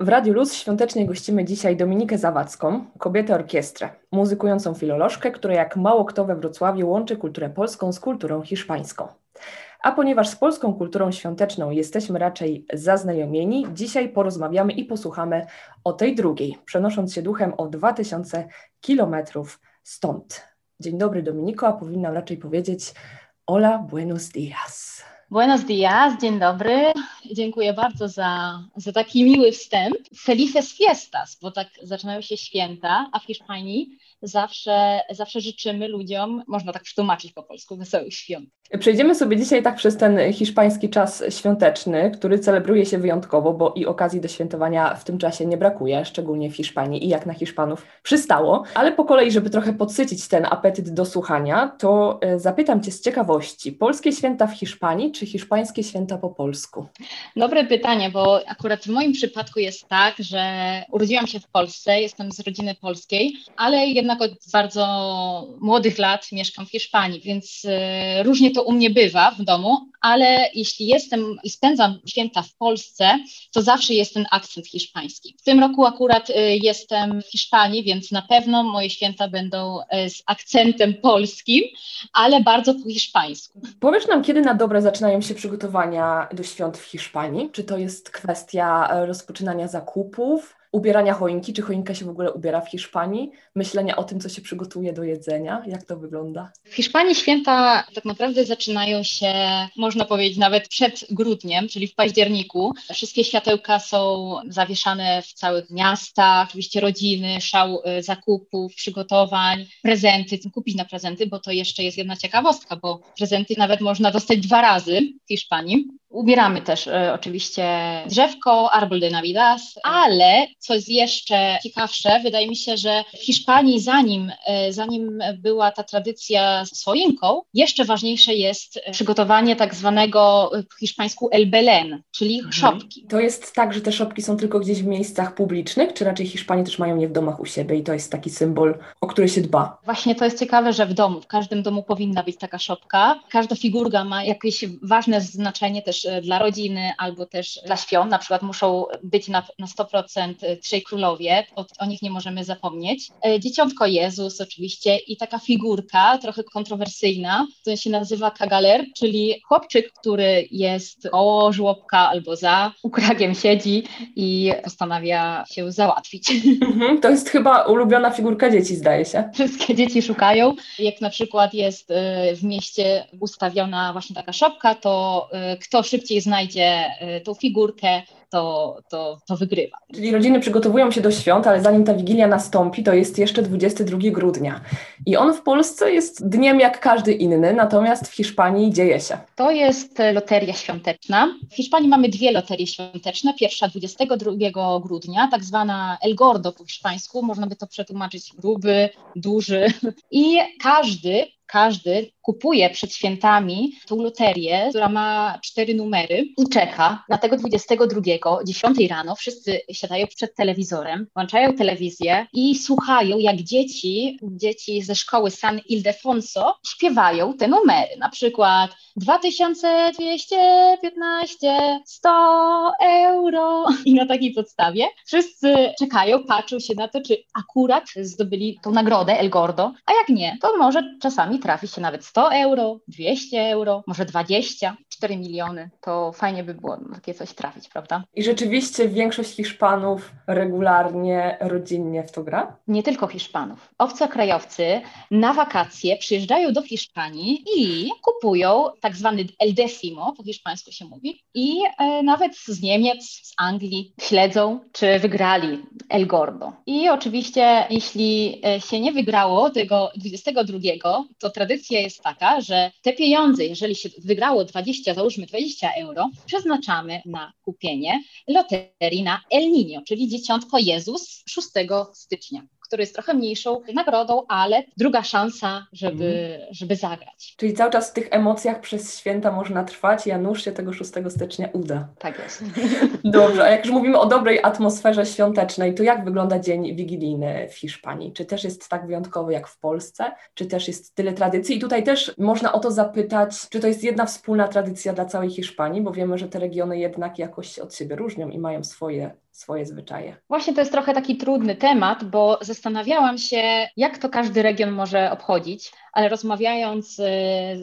W Radiu Luz świątecznie gościmy dzisiaj Dominikę Zawadzką, kobietę orkiestrę, muzykującą filolożkę, która jak mało kto we Wrocławiu łączy kulturę polską z kulturą hiszpańską. A ponieważ z polską kulturą świąteczną jesteśmy raczej zaznajomieni, dzisiaj porozmawiamy i posłuchamy o tej drugiej, przenosząc się duchem o 2000 kilometrów stąd. Dzień dobry Dominiko, a powinnam raczej powiedzieć hola, buenos dias. Buenos dias, dzień dobry. Dziękuję bardzo za, za taki miły wstęp. Felices fiestas, bo tak zaczynają się święta, a w Hiszpanii zawsze, zawsze życzymy ludziom, można tak przetłumaczyć po polsku, wesołych świąt. Przejdziemy sobie dzisiaj tak przez ten hiszpański czas świąteczny, który celebruje się wyjątkowo, bo i okazji do świętowania w tym czasie nie brakuje, szczególnie w Hiszpanii i jak na Hiszpanów przystało. Ale po kolei, żeby trochę podsycić ten apetyt do słuchania, to e, zapytam Cię z ciekawości, polskie święta w Hiszpanii czy hiszpańskie święta po polsku? Dobre pytanie, bo akurat w moim przypadku jest tak, że urodziłam się w Polsce, jestem z rodziny polskiej, ale jednak od bardzo młodych lat mieszkam w Hiszpanii, więc e, różnie to u mnie bywa w domu, ale jeśli jestem i spędzam święta w Polsce, to zawsze jest ten akcent hiszpański. W tym roku akurat y, jestem w Hiszpanii, więc na pewno moje święta będą y, z akcentem polskim, ale bardzo po hiszpańsku. Powiesz nam, kiedy na dobre zaczynają się przygotowania do świąt w Hiszpanii? Czy to jest kwestia e, rozpoczynania zakupów? Ubierania choinki, czy choinka się w ogóle ubiera w Hiszpanii, myślenia o tym, co się przygotuje do jedzenia, jak to wygląda? W Hiszpanii święta tak naprawdę zaczynają się, można powiedzieć, nawet przed grudniem, czyli w październiku. Wszystkie światełka są zawieszane w całych miastach, oczywiście rodziny, szał y, zakupów, przygotowań, prezenty, kupić na prezenty, bo to jeszcze jest jedna ciekawostka, bo prezenty nawet można dostać dwa razy w Hiszpanii. Ubieramy też e, oczywiście drzewko, arbol de Navidad, ale co jest jeszcze ciekawsze, wydaje mi się, że w Hiszpanii zanim, e, zanim była ta tradycja z choinką, jeszcze ważniejsze jest przygotowanie tak zwanego e, w hiszpańsku el Belén, czyli mhm. szopki. To jest tak, że te szopki są tylko gdzieś w miejscach publicznych, czy raczej Hiszpanie też mają je w domach u siebie i to jest taki symbol, o który się dba? Właśnie to jest ciekawe, że w domu, w każdym domu powinna być taka szopka. Każda figurka ma jakieś ważne znaczenie też E, dla rodziny albo też dla świąt. Na przykład muszą być na, na 100% Trzej Królowie, o, o nich nie możemy zapomnieć. E, Dzieciątko Jezus oczywiście i taka figurka trochę kontrowersyjna, która się nazywa kagaler, czyli chłopczyk, który jest koło żłobka albo za ukragiem siedzi i postanawia się załatwić. Mhm, to jest chyba ulubiona figurka dzieci, zdaje się. Wszystkie dzieci szukają. Jak na przykład jest e, w mieście ustawiona właśnie taka szopka, to kto szybciej znajdzie y, tą figurkę, to, to, to wygrywa. Czyli rodziny przygotowują się do świąt, ale zanim ta wigilia nastąpi, to jest jeszcze 22 grudnia. I on w Polsce jest dniem jak każdy inny, natomiast w Hiszpanii dzieje się. To jest loteria świąteczna. W Hiszpanii mamy dwie loterie świąteczne. Pierwsza 22 grudnia, tak zwana El Gordo po hiszpańsku, można by to przetłumaczyć gruby, duży. I każdy każdy kupuje przed świętami tą loterię, która ma cztery numery i czeka na tego 22, 10 rano, wszyscy siadają przed telewizorem, włączają telewizję i słuchają, jak dzieci, dzieci ze szkoły San Ildefonso śpiewają te numery, na przykład 2215, 100 euro i na takiej podstawie wszyscy czekają, patrzą się na to, czy akurat zdobyli tą nagrodę El Gordo, a jak nie, to może czasami trafi się nawet 100 euro, 200 euro, może 20, 4 miliony. To fajnie by było takie coś trafić, prawda? I rzeczywiście większość Hiszpanów regularnie, rodzinnie w to gra? Nie tylko Hiszpanów. Obcokrajowcy na wakacje przyjeżdżają do Hiszpanii i kupują tak zwany el decimo, po hiszpańsku się mówi, i e, nawet z Niemiec, z Anglii śledzą, czy wygrali El Gordo. I oczywiście, jeśli e, się nie wygrało tego 22, to tradycja jest taka, że te pieniądze, jeżeli się wygrało 20, załóżmy 20 euro, przeznaczamy na kupienie loterii na El Niño, czyli Dzieciątko Jezus 6 stycznia który jest trochę mniejszą nagrodą, ale druga szansa, żeby, mm. żeby zagrać. Czyli cały czas w tych emocjach przez święta można trwać, Janusz się tego 6 stycznia uda. Tak jest. Dobrze, a jak już mówimy o dobrej atmosferze świątecznej, to jak wygląda dzień wigilijny w Hiszpanii? Czy też jest tak wyjątkowy jak w Polsce? Czy też jest tyle tradycji? I tutaj też można o to zapytać, czy to jest jedna wspólna tradycja dla całej Hiszpanii, bo wiemy, że te regiony jednak jakoś się od siebie różnią i mają swoje swoje zwyczaje? Właśnie to jest trochę taki trudny temat, bo zastanawiałam się, jak to każdy region może obchodzić, ale rozmawiając y,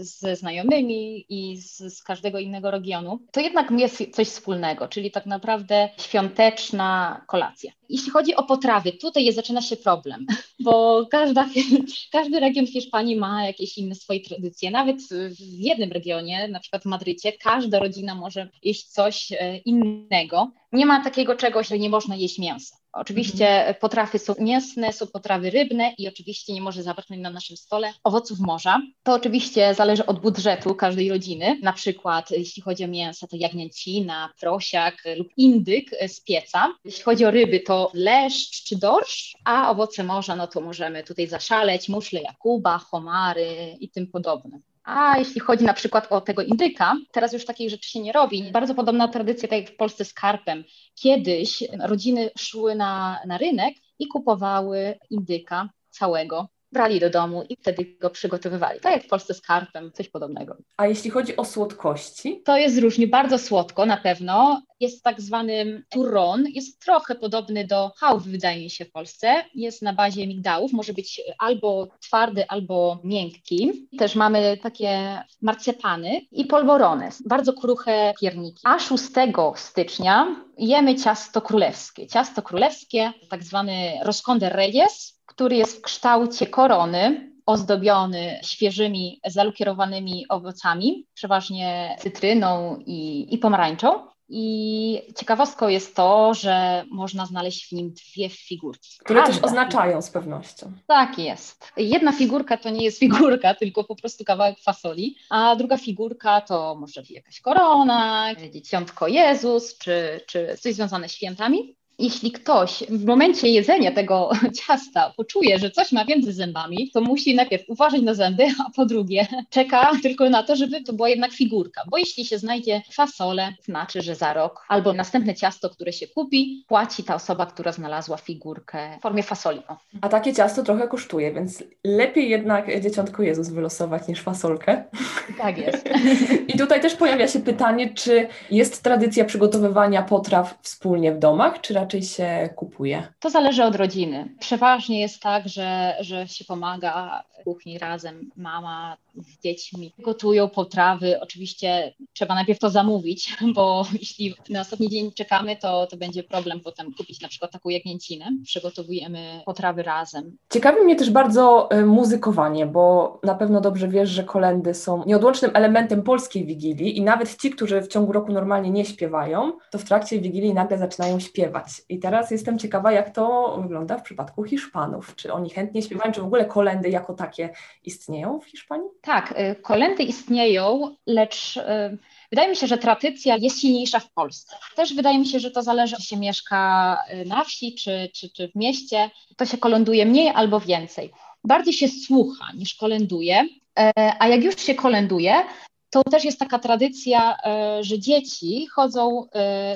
ze znajomymi i z, z każdego innego regionu, to jednak jest coś wspólnego, czyli tak naprawdę świąteczna kolacja. Jeśli chodzi o potrawy, tutaj jest, zaczyna się problem, bo każda, każdy region Hiszpanii ma jakieś inne swoje tradycje. Nawet w jednym regionie, na przykład w Madrycie, każda rodzina może jeść coś e, innego. Nie ma takiego czegoś, że nie można jeść mięsa. Oczywiście mhm. potrawy są mięsne, są potrawy rybne i oczywiście nie może zabraknąć na naszym stole owoców morza. To oczywiście zależy od budżetu każdej rodziny. Na przykład jeśli chodzi o mięsa, to jagnięcina, prosiak lub indyk z pieca. Jeśli chodzi o ryby, to leszcz czy dorsz, a owoce morza, no to możemy tutaj zaszaleć, muszle Jakuba, homary i tym podobne. A jeśli chodzi na przykład o tego indyka, teraz już takich rzeczy się nie robi. Bardzo podobna tradycja, tak jak w Polsce z karpem. Kiedyś rodziny szły na, na rynek i kupowały indyka całego brali do domu i wtedy go przygotowywali. Tak jak w Polsce z karpem, coś podobnego. A jeśli chodzi o słodkości? To jest różnie, bardzo słodko na pewno. Jest tak zwany turron, jest trochę podobny do chałw, wydaje mi się, w Polsce. Jest na bazie migdałów, może być albo twardy, albo miękki. Też mamy takie marcepany i polvorony, bardzo kruche pierniki. A 6 stycznia jemy ciasto królewskie. Ciasto królewskie, tak zwany roscon reyes, który jest w kształcie korony, ozdobiony świeżymi, zalukierowanymi owocami, przeważnie cytryną i, i pomarańczą. I ciekawostką jest to, że można znaleźć w nim dwie figurki. Które Każda też oznaczają z pewnością. Tak jest. Jedna figurka to nie jest figurka, tylko po prostu kawałek fasoli, a druga figurka to może jakaś korona, dzieciątko Jezus, czy, czy coś związane z świętami jeśli ktoś w momencie jedzenia tego ciasta poczuje, że coś ma między zębami, to musi najpierw uważać na zęby, a po drugie czeka tylko na to, żeby to była jednak figurka. Bo jeśli się znajdzie fasole, znaczy, że za rok albo następne ciasto, które się kupi, płaci ta osoba, która znalazła figurkę w formie fasoli. A takie ciasto trochę kosztuje, więc lepiej jednak dzieciątko Jezus wylosować niż fasolkę. Tak jest. I tutaj też pojawia się pytanie, czy jest tradycja przygotowywania potraw wspólnie w domach, czy raczej się kupuje? To zależy od rodziny. Przeważnie jest tak, że, że się pomaga w kuchni razem. Mama z dziećmi gotują potrawy. Oczywiście trzeba najpierw to zamówić, bo jeśli na ostatni dzień czekamy, to, to będzie problem potem kupić na przykład taką jagnięcinę. Przygotowujemy potrawy razem. Ciekawi mnie też bardzo e, muzykowanie, bo na pewno dobrze wiesz, że kolendy są nieodłącznym elementem polskiej Wigilii i nawet ci, którzy w ciągu roku normalnie nie śpiewają, to w trakcie Wigilii nagle zaczynają śpiewać. I teraz jestem ciekawa, jak to wygląda w przypadku Hiszpanów. Czy oni chętnie śpiewają, czy w ogóle kolendy jako takie istnieją w Hiszpanii? Tak, y, kolendy istnieją, lecz y, wydaje mi się, że tradycja jest silniejsza w Polsce. Też wydaje mi się, że to zależy, czy się mieszka y, na wsi, czy, czy, czy w mieście. To się kolenduje mniej albo więcej. Bardziej się słucha niż kolenduje, a jak już się kolenduje, to też jest taka tradycja, że dzieci chodzą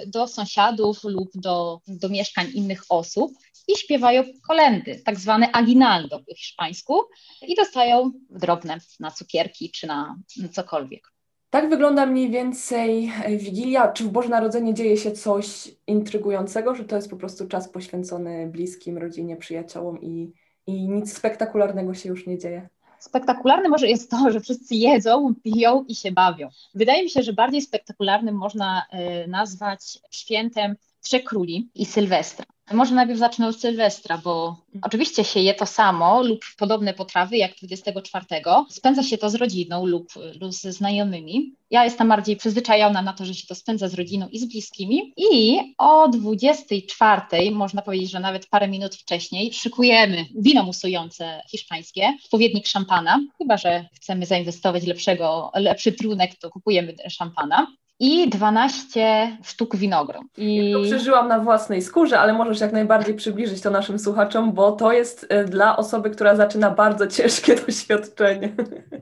do sąsiadów lub do, do mieszkań innych osób i śpiewają kolendy, tak zwane aguinaldo po hiszpańsku i dostają drobne na cukierki czy na cokolwiek. Tak wygląda mniej więcej e, Wigilia. Czy w Boże Narodzenie dzieje się coś intrygującego, że to jest po prostu czas poświęcony bliskim, rodzinie, przyjaciołom i, i nic spektakularnego się już nie dzieje? Spektakularne może jest to, że wszyscy jedzą, piją i się bawią. Wydaje mi się, że bardziej spektakularnym można y, nazwać świętem Trzech Króli i Sylwestra. Może najpierw zacznę od Sylwestra, bo oczywiście się je to samo lub podobne potrawy jak 24. Spędza się to z rodziną lub, lub ze znajomymi. Ja jestem bardziej przyzwyczajona na to, że się to spędza z rodziną i z bliskimi. I o 24, można powiedzieć, że nawet parę minut wcześniej, szykujemy wino musujące hiszpańskie, odpowiednik szampana. Chyba, że chcemy zainwestować lepszego, lepszy trunek, to kupujemy szampana i 12 sztuk winogron. I... Ja to przeżyłam na własnej skórze, ale możesz jak najbardziej przybliżyć to naszym słuchaczom, bo to jest e, dla osoby, która zaczyna bardzo ciężkie doświadczenie.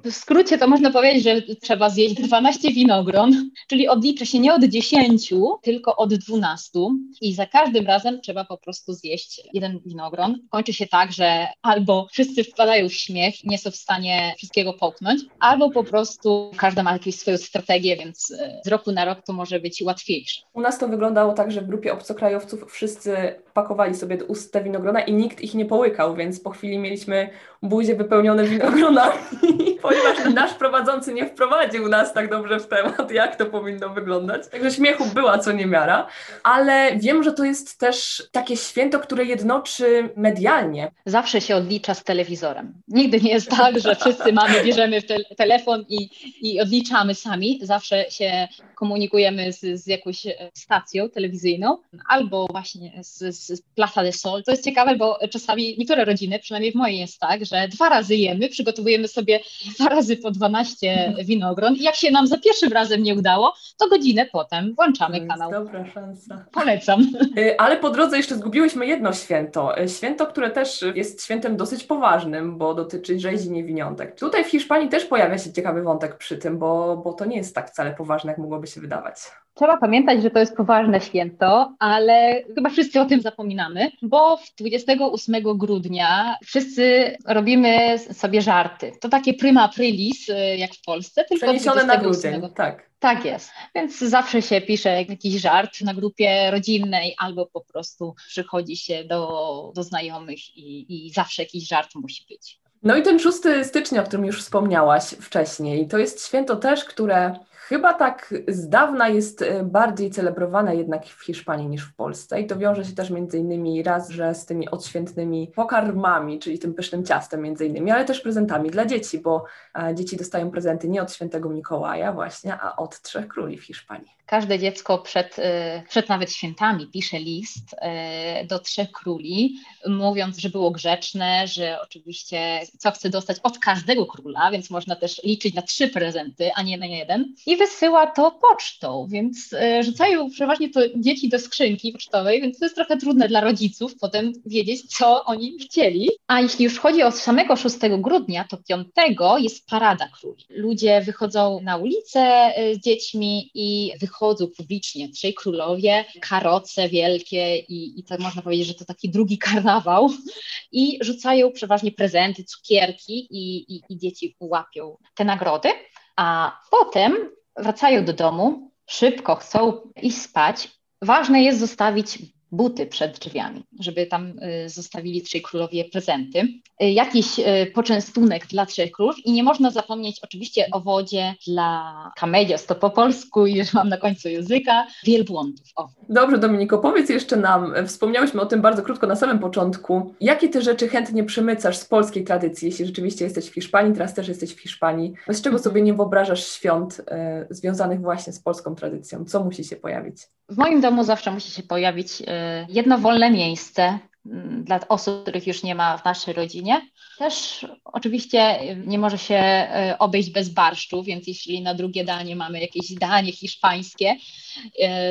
W skrócie to można powiedzieć, że trzeba zjeść 12 winogron, czyli odliczy się nie od 10, tylko od 12 i za każdym razem trzeba po prostu zjeść jeden winogron. Kończy się tak, że albo wszyscy wpadają w śmiech, nie są w stanie wszystkiego połknąć, albo po prostu każdy ma jakąś swoją strategię, więc e, z roku roku na rok to może być łatwiejsze. U nas to wyglądało tak, że w grupie obcokrajowców wszyscy pakowali sobie do ust te winogrona i nikt ich nie połykał, więc po chwili mieliśmy buzie wypełnione winogronami, ponieważ nasz prowadzący nie wprowadził nas tak dobrze w temat, jak to powinno wyglądać. Także śmiechu była co niemiara, ale wiem, że to jest też takie święto, które jednoczy medialnie. Zawsze się odlicza z telewizorem. Nigdy nie jest tak, że wszyscy mamy, bierzemy te telefon i, i odliczamy sami. Zawsze się komunikujemy z, z jakąś e, stacją telewizyjną albo właśnie z, z Plaza de Sol. To jest ciekawe, bo czasami niektóre rodziny, przynajmniej w mojej jest tak, że dwa razy jemy, przygotowujemy sobie dwa razy po 12 winogron i jak się nam za pierwszym razem nie udało, to godzinę potem włączamy to kanał. Dobra szansa. Polecam. Y, ale po drodze jeszcze zgubiłyśmy jedno święto. Y, święto, które też jest świętem dosyć poważnym, bo dotyczy rzezi niewiniątek. Tutaj w Hiszpanii też pojawia się ciekawy wątek przy tym, bo, bo to nie jest tak wcale poważne, jak mogłoby się wydawać. Trzeba pamiętać, że to jest poważne święto, ale chyba wszyscy o tym zapominamy, bo 28 grudnia wszyscy robimy sobie żarty. To takie prima aprilis, y, jak w Polsce, tylko Przeniesione 28. na grudzień, tak. Tak jest. Więc zawsze się pisze jakiś żart na grupie rodzinnej, albo po prostu przychodzi się do, do znajomych i, i zawsze jakiś żart musi być. No i ten 6 stycznia, o którym już wspomniałaś wcześniej, to jest święto też, które Chyba tak z dawna jest e, bardziej celebrowana jednak w Hiszpanii niż w Polsce i to wiąże się też między innymi raz, że z tymi odświętnymi pokarmami, czyli tym pysznym ciastem między innymi, ale też prezentami dla dzieci, bo e, dzieci dostają prezenty nie od świętego Mikołaja właśnie, a od Trzech Króli w Hiszpanii. Każde dziecko przed, y, przed nawet świętami pisze list do trzech króli, mówiąc, że było grzeczne, że oczywiście co chce dostać od każdego króla, więc można też liczyć na trzy prezenty, a nie na jeden. I wysyła to pocztą, więc y, rzucają przeważnie to dzieci do skrzynki pocztowej, więc to jest trochę trudne dla rodziców potem wiedzieć, co oni chcieli. A jeśli już chodzi o samego 6 grudnia, to 5 jest parada króli. Ludzie wychodzą na ulicę z dziećmi i wychodzą publicznie trzej królowie, karoce wielkie i, i to można powiedzieć, że to taki drugi karnawał i rzucają przeważnie prezenty, cukierki i, i, i dzieci łapią te nagrody, a potem wracają do domu, szybko chcą iść spać. Ważne jest zostawić buty przed drzwiami, żeby tam y, zostawili trzej królowie prezenty. Y, jakiś y, poczęstunek dla trzech królów i nie można zapomnieć oczywiście o wodzie dla kamedios, to po polsku, już mam na końcu języka, wielbłądów. O. Dobrze Dominiko, powiedz jeszcze nam, wspomniałyśmy o tym bardzo krótko na samym początku, jakie ty rzeczy chętnie przemycasz z polskiej tradycji, jeśli rzeczywiście jesteś w Hiszpanii, teraz też jesteś w Hiszpanii, bez czego sobie nie wyobrażasz świąt związanych właśnie z polską tradycją? Co musi się pojawić? W moim domu zawsze musi się pojawić jedno wolne miejsce mm, dla osób, których już nie ma w naszej rodzinie. Też oczywiście nie może się y, obejść bez barszczu, więc jeśli na drugie danie mamy jakieś danie hiszpańskie,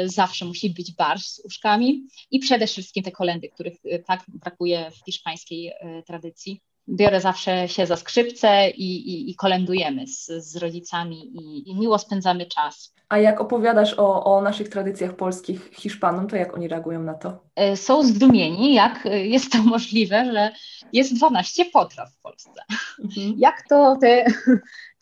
y, zawsze musi być barszcz z uszkami i przede wszystkim te kolendy, których tak brakuje w hiszpańskiej tradycji biorę zawsze się za skrzypce i, i, i kolędujemy z, z rodzicami i, i, miło spędzamy czas. A jak opowiadasz o, o naszych tradycjach polskich Hiszpanom, to jak oni reagują na to? E, są zdumieni, jak jest to możliwe, że jest 12 potraw w Polsce. Mhm. Jak to te,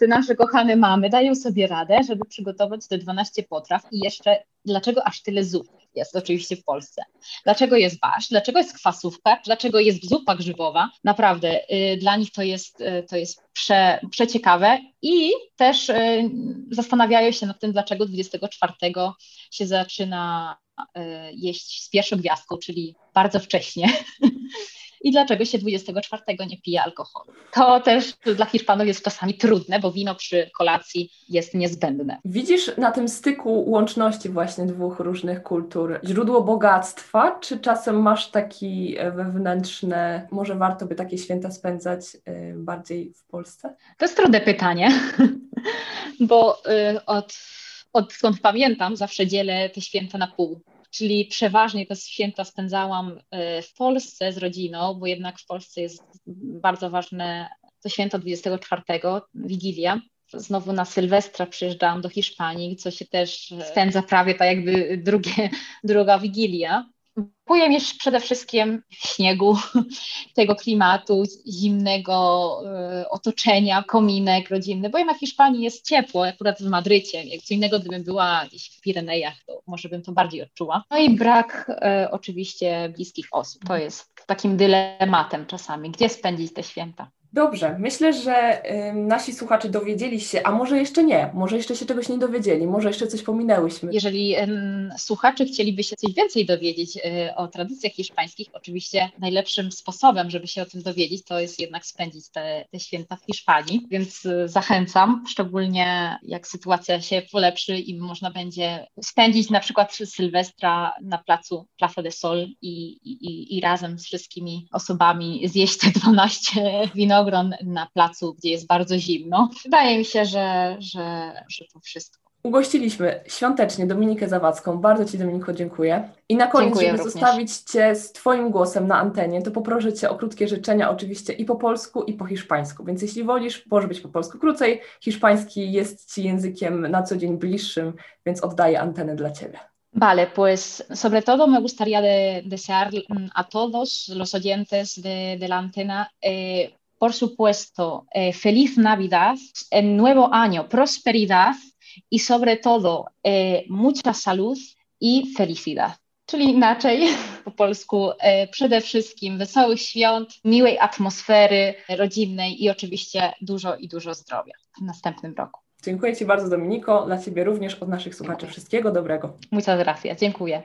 nasze kochane mamy dają sobie radę, żeby przygotować te 12 potraw i jeszcze dlaczego aż tyle zup jest oczywiście w Polsce. Dlaczego jest barsz, dlaczego jest kwasówka, dlaczego jest zupa grzybowa. Naprawdę y, dla nich to jest, y, to jest prze, przeciekawe i też y, zastanawiają się nad tym, dlaczego 24 się zaczyna jeść z pierwszą gwiazdką, czyli bardzo wcześnie. i dlaczego się 24 nie pije alkoholu. To też dla Hiszpanów jest czasami trudne, bo wino przy kolacji jest niezbędne. Widzisz na tym styku łączności właśnie dwóch różnych kultur źródło bogactwa, czy czasem masz taki e, wewnętrzne, może warto by takie święta spędzać e, bardziej w Polsce? To jest trudne pytanie, bo y, od odkąd pamiętam, zawsze dzielę te święta na pół czyli przeważnie te święta spędzałam e, w Polsce z rodziną, bo jednak w Polsce jest bardzo ważne to święto 24, Wigilia. Znowu na Sylwestra przyjeżdżałam do Hiszpanii, co się też spędza prawie tak jakby drugie, druga Wigilia. Brakuje mi przede wszystkim śniegu, tego klimatu, zimnego y, otoczenia, kominek rodzinny, bo jednak w Hiszpanii jest ciepło, akurat w Madrycie. Jak co innego, gdybym była gdzieś w Pirenejach, to może bym to bardziej odczuła. No i brak y, oczywiście bliskich osób. To jest takim dylematem czasami, gdzie spędzić te święta. Dobrze, myślę, że nasi słuchacze dowiedzieli się, a może jeszcze nie, może jeszcze się czegoś nie dowiedzieli, może jeszcze coś pominęłyśmy. Jeżeli słuchacze chcieliby się coś więcej dowiedzieć y, o tradycjach hiszpańskich, oczywiście najlepszym sposobem, żeby się o tym dowiedzieć, to jest jednak spędzić te, te święta w Hiszpanii, więc y, zachęcam, szczególnie jak sytuacja się polepszy i można będzie spędzić na przykład Sylwestra na placu Plaza de Sol i, i, i razem z wszystkimi osobami zjeść te 12 winogron ogron na placu, gdzie jest bardzo zimno. Wydaje mi się, że, że, że to wszystko. Ugościliśmy świątecznie Dominikę Zawadzką. Bardzo Ci, Dominiko, dziękuję. I na koniec, dziękuję żeby również. zostawić Cię z Twoim głosem na antenie, to poproszę Cię o krótkie życzenia, oczywiście i po polsku, i po hiszpańsku. Więc jeśli wolisz, może być po polsku krócej. Hiszpański jest Ci językiem na co dzień bliższym, więc oddaję antenę dla Ciebie. Vale, pues sobre todo me gustaría de, desear a todos los oyentes de, de la antena eh, por supuesto, eh, feliz Navidad, el nuevo año, prosperidad i sobre todo eh, mucha salud i felicidad. Czyli inaczej po polsku, e, przede wszystkim wesołych świąt, miłej atmosfery rodzinnej i oczywiście dużo i dużo zdrowia w następnym roku. Dziękuję Ci bardzo, Dominiko. Dla Ciebie również od naszych słuchaczy wszystkiego dobrego. Muchas gracias. Dziękuję.